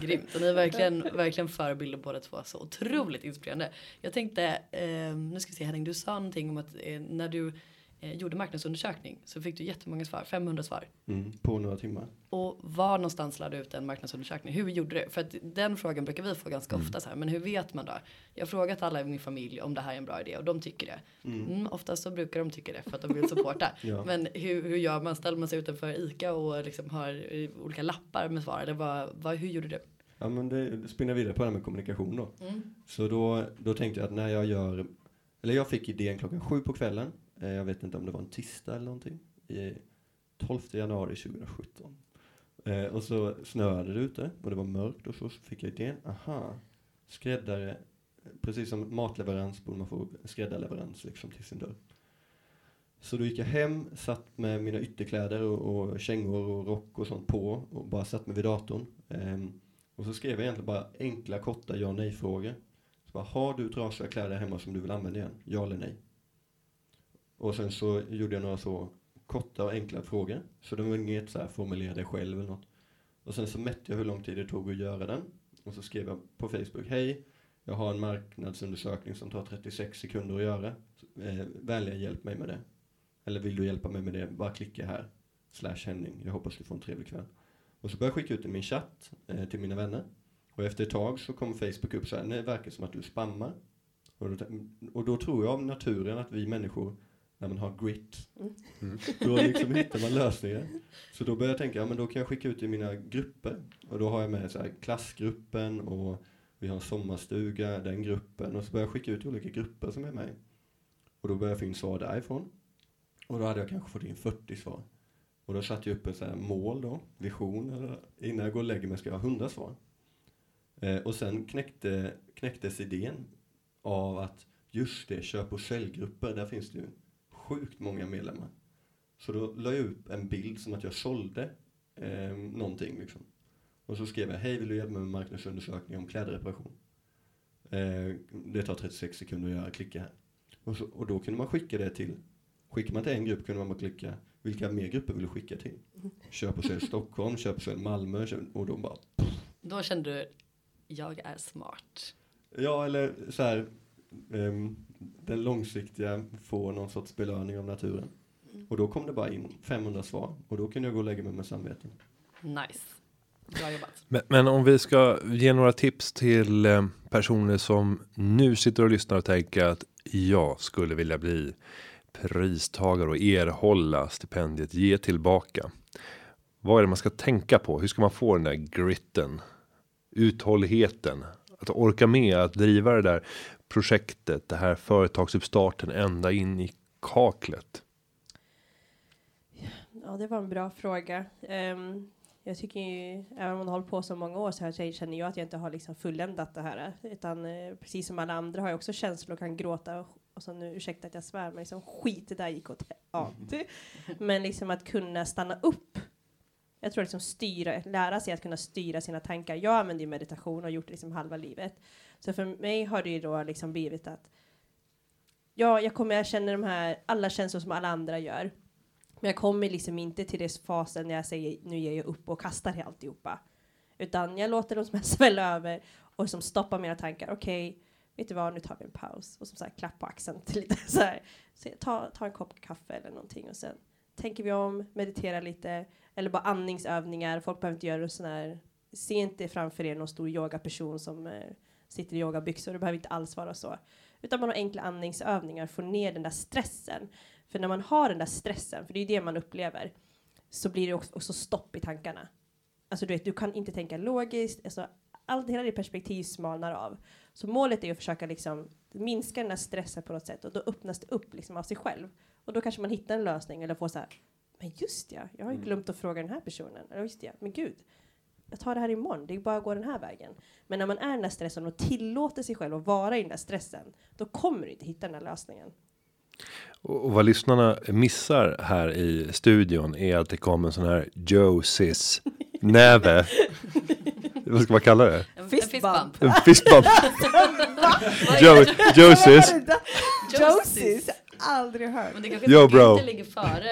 Grymt. Och ni är verkligen, verkligen förebilder båda två. Så otroligt inspirerande. Jag tänkte, eh, nu ska vi se Henning, du sa någonting om att eh, när du eh, gjorde marknadsundersökning så fick du jättemånga svar, 500 svar. Mm, på några timmar. Och var någonstans lade du ut en marknadsundersökning? Hur gjorde du? För att den frågan brukar vi få ganska ofta så här. Men hur vet man då? Jag har frågat alla i min familj om det här är en bra idé och de tycker det. Mm, oftast så brukar de tycka det för att de vill supporta. Ja. Men hur, hur gör man? Ställer man sig utanför ICA och liksom har eh, olika lappar med svar? Eller vad, vad, hur gjorde du? Ja, men det spinner vidare på det här med kommunikation då. Mm. Så då, då tänkte jag att när jag gör, eller jag fick idén klockan sju på kvällen. Eh, jag vet inte om det var en tisdag eller någonting. I 12 januari 2017. Eh, och så snöade det ute och det var mörkt och så fick jag idén. Aha, skräddare, precis som matleverans borde man få skräddarleverans liksom till sin dörr. Så då gick jag hem, satt med mina ytterkläder och, och kängor och rock och sånt på och bara satt mig vid datorn. Ehm, och så skrev jag egentligen bara enkla korta ja nej frågor. Så bara, har du trasiga kläder hemma som du vill använda igen? Ja eller nej? Och sen så gjorde jag några så korta och enkla frågor. Så det var inget så här formulera dig själv eller något. Och sen så mätte jag hur lång tid det tog att göra den. Och så skrev jag på Facebook, hej, jag har en marknadsundersökning som tar 36 sekunder att göra. Eh, vänligen hjälp mig med det. Eller vill du hjälpa mig med det, bara klicka här. Slash Henning, jag hoppas du får en trevlig kväll. Och så började jag skicka ut i min chatt eh, till mina vänner. Och efter ett tag så kom Facebook upp så här, det verkar som att du spammar. Och då, och då tror jag av naturen att vi människor, när man har grit, då liksom hittar man lösningar. Så då började jag tänka, ja men då kan jag skicka ut i mina grupper. Och då har jag med så här klassgruppen och vi har en sommarstuga, den gruppen. Och så började jag skicka ut i olika grupper som är med. Och då började jag få in svar därifrån. Och då hade jag kanske fått in 40 svar. Och då satte jag upp en så här mål då, vision, eller innan jag går och lägger mig ska jag ha 100 svar. Eh, och sen knäckte, knäcktes idén av att just det, köp och säljgrupper, där finns det ju sjukt många medlemmar. Så då la jag upp en bild som att jag sålde eh, någonting liksom. Och så skrev jag, hej vill du hjälpa mig med marknadsundersökning om klädreparation? Eh, det tar 36 sekunder att göra, klicka här. Och, så, och då kunde man skicka det till, skickar man till en grupp kunde man bara klicka, vilka mer grupper vill du skicka till? Köp och sälj Stockholm, köp och sälj Malmö, köp, och då bara, Då kände du, jag är smart. ja eller så här, den långsiktiga får någon sorts belöning av naturen. Och då kom det bara in 500 svar och då kunde jag gå och lägga mig med samveten. Nice. Bra jobbat. Men, men om vi ska ge några tips till eh, personer som nu sitter och lyssnar och tänker att jag skulle vilja bli pristagare och erhålla stipendiet ge tillbaka. Vad är det man ska tänka på? Hur ska man få den där gritten? Uthålligheten. Att orka med att driva det där projektet, det här företagsuppstarten ända in i kaklet. Ja, det var en bra fråga. Ehm, jag tycker ju, även om man har hållit på så många år så här, känner jag att jag inte har liksom fulländat det här. Utan eh, precis som alla andra har jag också känslor och kan gråta. Och, och så nu, ursäkta att jag svär, men liksom skit, det där gick åt ja. Men liksom att kunna stanna upp. Jag tror liksom styra, lära sig att kunna styra sina tankar. Jag använder ju meditation och har gjort det liksom halva livet. Så för mig har det ju då liksom blivit att ja, jag kommer, jag känner de här, alla känslor som alla andra gör. Men jag kommer liksom inte till det fasen när jag säger nu ger jag upp och kastar i alltihopa. Utan jag låter dem som jag svälla över och som stoppar mina tankar. Okej, okay, vet du vad, nu tar vi en paus. Och som så här, klapp på axeln till lite så här. Så ta, ta en kopp kaffe eller någonting och sen tänker vi om, mediterar lite. Eller bara andningsövningar. Folk behöver inte göra sådana här. Se inte framför er någon stor yogaperson som eh, sitter i yogabyxor. Det behöver inte alls vara så. Utan man har enkla andningsövningar, få ner den där stressen. För när man har den där stressen, för det är det man upplever, så blir det också, också stopp i tankarna. Alltså du vet, du kan inte tänka logiskt, alltså allt, hela ditt perspektiv smalnar av. Så målet är att försöka liksom minska den där stressen på något sätt och då öppnas det upp liksom av sig själv. Och då kanske man hittar en lösning eller får så här, men just ja, jag har ju mm. glömt att fråga den här personen. Eller just ja, men gud, jag tar det här imorgon, det är bara att gå den här vägen. Men när man är i den där stressen och tillåter sig själv att vara i den där stressen, då kommer du inte hitta den där lösningen. Och vad lyssnarna missar här i studion är att det kommer en sån här Josis näve. Vad ska man kalla det? En fistbump. En fistbump. jo, Josis. Aldrig hört. Men det kanske Yo, bro. inte ligger före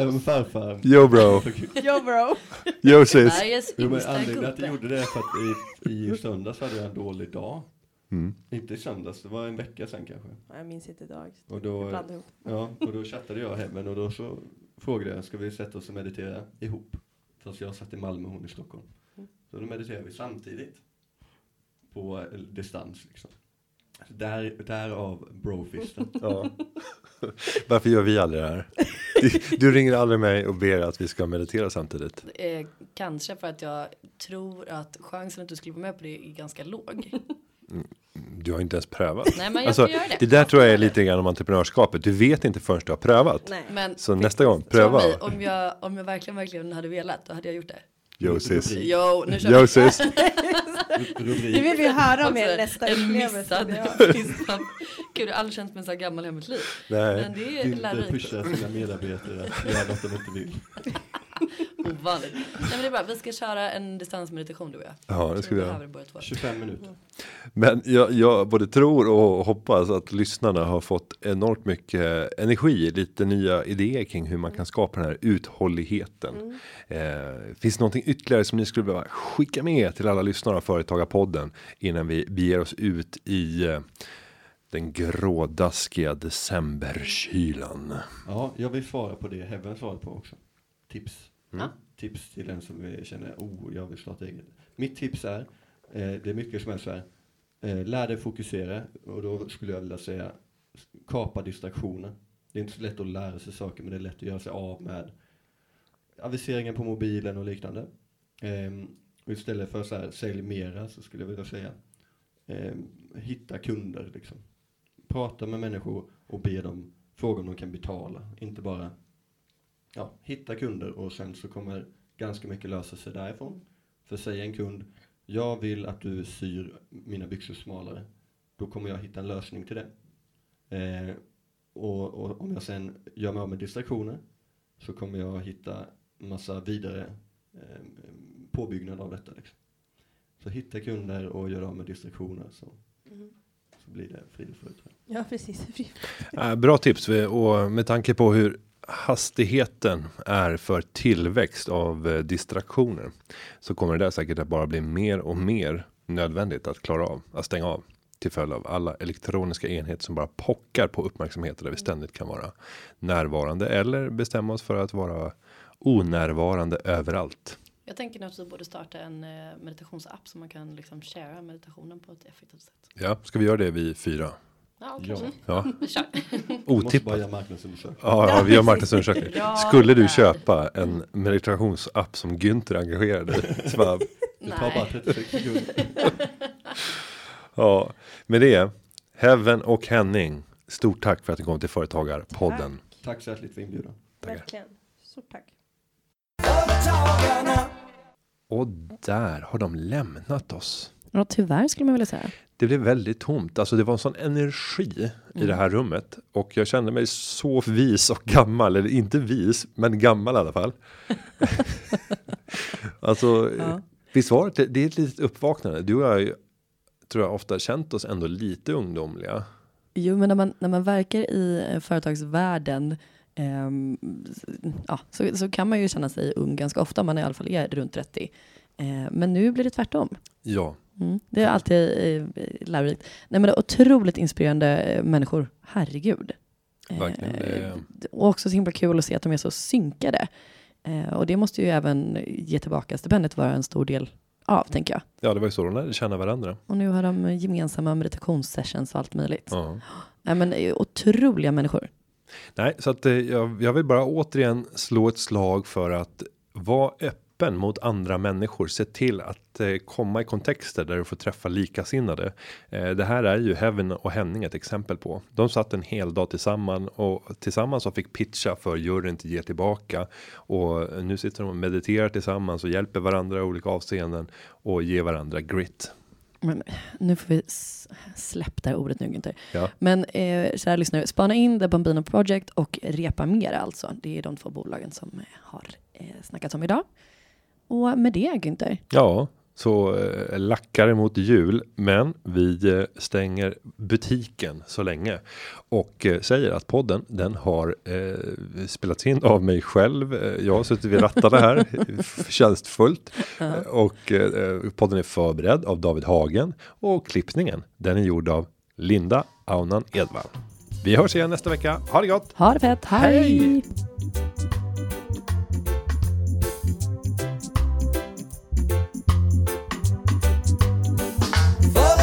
Även farfar. Yo bro. Yo bro. Josis. Sveriges Jo, men anledningen att jag gjorde det är för att i, i söndags hade jag en dålig dag. Mm. Inte i söndags, det var en vecka sedan kanske. Jag minns inte idag. Och då, ja, och då chattade jag hem och då så frågade jag, ska vi sätta oss och meditera ihop? Fast jag satt i Malmö och hon i Stockholm. Så då mediterade vi samtidigt. På eh, distans liksom. Där, därav brofisten. Ja. Varför gör vi aldrig det här? Du, du ringer aldrig mig och ber att vi ska meditera samtidigt. Eh, kanske för att jag tror att chansen att du skulle vara med på det är ganska låg. Du har inte ens prövat. Nej, men jag Alltså, göra det. det där tror jag är lite grann om entreprenörskapet. Du vet inte förrän du har prövat. Nej. Men Så nästa gång, pröva. mig, om jag, om jag verkligen, verkligen hade velat, då hade jag gjort det. Josis. Jo, nu kör vi. Josis. Nu vill vi höra om er nästa en upplevelse. missad. Gud, jag har aldrig känt mig så här gammal i hela mitt liv. Nej. Men det är lärorikt. pushar sina medarbetare att göra något de inte vill. Ovanligt. Nej men det är bra, vi ska köra en distansmeditation du och jag. Ja, det ska vi göra. behöver båda två. 25 minuter. Men jag, jag både tror och hoppas att lyssnarna har fått enormt mycket energi, lite nya idéer kring hur man kan skapa den här uthålligheten. Eh, finns det någonting ytterligare som ni skulle behöva skicka med till alla lyssnare av Företagarpodden innan vi beger oss ut i eh, den grådaskiga decemberkylan? Ja, jag vill svara på det Heaven svarade på också. Tips. Ja. Tips till den som eh, känner, oh, jag vill starta eget. Mitt tips är, eh, det är mycket som är så här, eh, lär dig fokusera och då skulle jag vilja säga, kapa distraktioner. Det är inte så lätt att lära sig saker, men det är lätt att göra sig av med aviseringen på mobilen och liknande. Ehm, och istället för så här, sälj mera så skulle jag vilja säga, ehm, hitta kunder liksom. Prata med människor och be dem fråga om de kan betala, inte bara ja, hitta kunder och sen så kommer ganska mycket lösa sig därifrån. För säg en kund, jag vill att du syr mina byxor smalare. Då kommer jag hitta en lösning till det. Eh, och, och om jag sen gör mig av med distraktioner så kommer jag hitta massa vidare eh, påbyggnad av detta. Liksom. Så hitta kunder och gör av med distraktioner så, så blir det frid och fröjd. tror jag. Ja, precis. Eh, bra tips och med tanke på hur hastigheten är för tillväxt av eh, distraktioner så kommer det där säkert att bara bli mer och mer nödvändigt att klara av att stänga av till följd av alla elektroniska enheter som bara pockar på uppmärksamhet där vi ständigt kan vara närvarande eller bestämma oss för att vara onärvarande överallt. Jag tänker att vi borde starta en eh, meditationsapp så man kan liksom sharea meditationen på ett effektivt sätt. Ja, ska vi göra det vi fyra? Ja, Ja. kanske. Ja, måste bara otippat. Ja, ja, vi gör marknadsundersökning. Ja, Skulle du köpa en meditationsapp som Günther engagerade? Bara, Det tar bara Nej. 36 sekunder. Ja, med det. Heaven och Henning. Stort tack för att du kom till Företagarpodden. Tack så hjärtligt för inbjudan. Tackar. Verkligen. Stort tack. Och där har de lämnat oss. Ja, tyvärr skulle man vilja säga. Det blev väldigt tomt. Alltså det var en sån energi i det här rummet och jag kände mig så vis och gammal. Eller inte vis, men gammal i alla fall. alltså, Ja. visst var det? Det är ett litet uppvaknande. Du och jag har ju, tror jag ofta känt oss ändå lite ungdomliga. Jo, men när man, när man verkar i eh, företagsvärlden s- ja, så, så kan man ju känna sig ung ganska ofta, om man i alla fall är runt 30. Eh, men nu blir det tvärtom. Ja, Mm. Det är alltid eh, lärorikt. Nej, men det är otroligt inspirerande eh, människor. Herregud. Verkligen, Eh, och också så himla kul att se att de är så synkade. Eh, och det måste ju även ge tillbaka stipendiet vara en stor del av, tänker jag. ja, det var ju så de lärde känna varandra. Och nu har de gemensamma meditationssessions och allt möjligt. Ja. Nej, men eh, otroliga människor. Nej, så att eh, jag, jag vill bara återigen slå ett slag för att vara öppen mot andra människor. Se till att eh, komma i kontexter där du får träffa likasinnade. Eh, det här är ju Heaven och Henning ett exempel på. De satt en hel dag tillsammans och tillsammans och fick pitcha för juryn till ge tillbaka och nu sitter de och mediterar tillsammans och hjälper varandra i olika avseenden och ger varandra grit. Men nu får vi släpp det här ordet nu Günther. Ja. Men eh, kära lyssnare, spana in The Bambino Project och Repa Mer alltså. Det är de två bolagen som eh, har eh, snackats om idag. Och med det Günther, Ja, så eh, lackar emot jul, men vi eh, stänger butiken så länge och eh, säger att podden den har eh, spelats in av mig själv. Eh, jag har suttit vid rattarna här förtjänstfullt Eh, och eh, podden är förberedd av David Hagen och klippningen den är gjord av Linda Aunan Edvall. Vi hörs igen nästa vecka. Ha det gott! ha det fett, hej! Hej!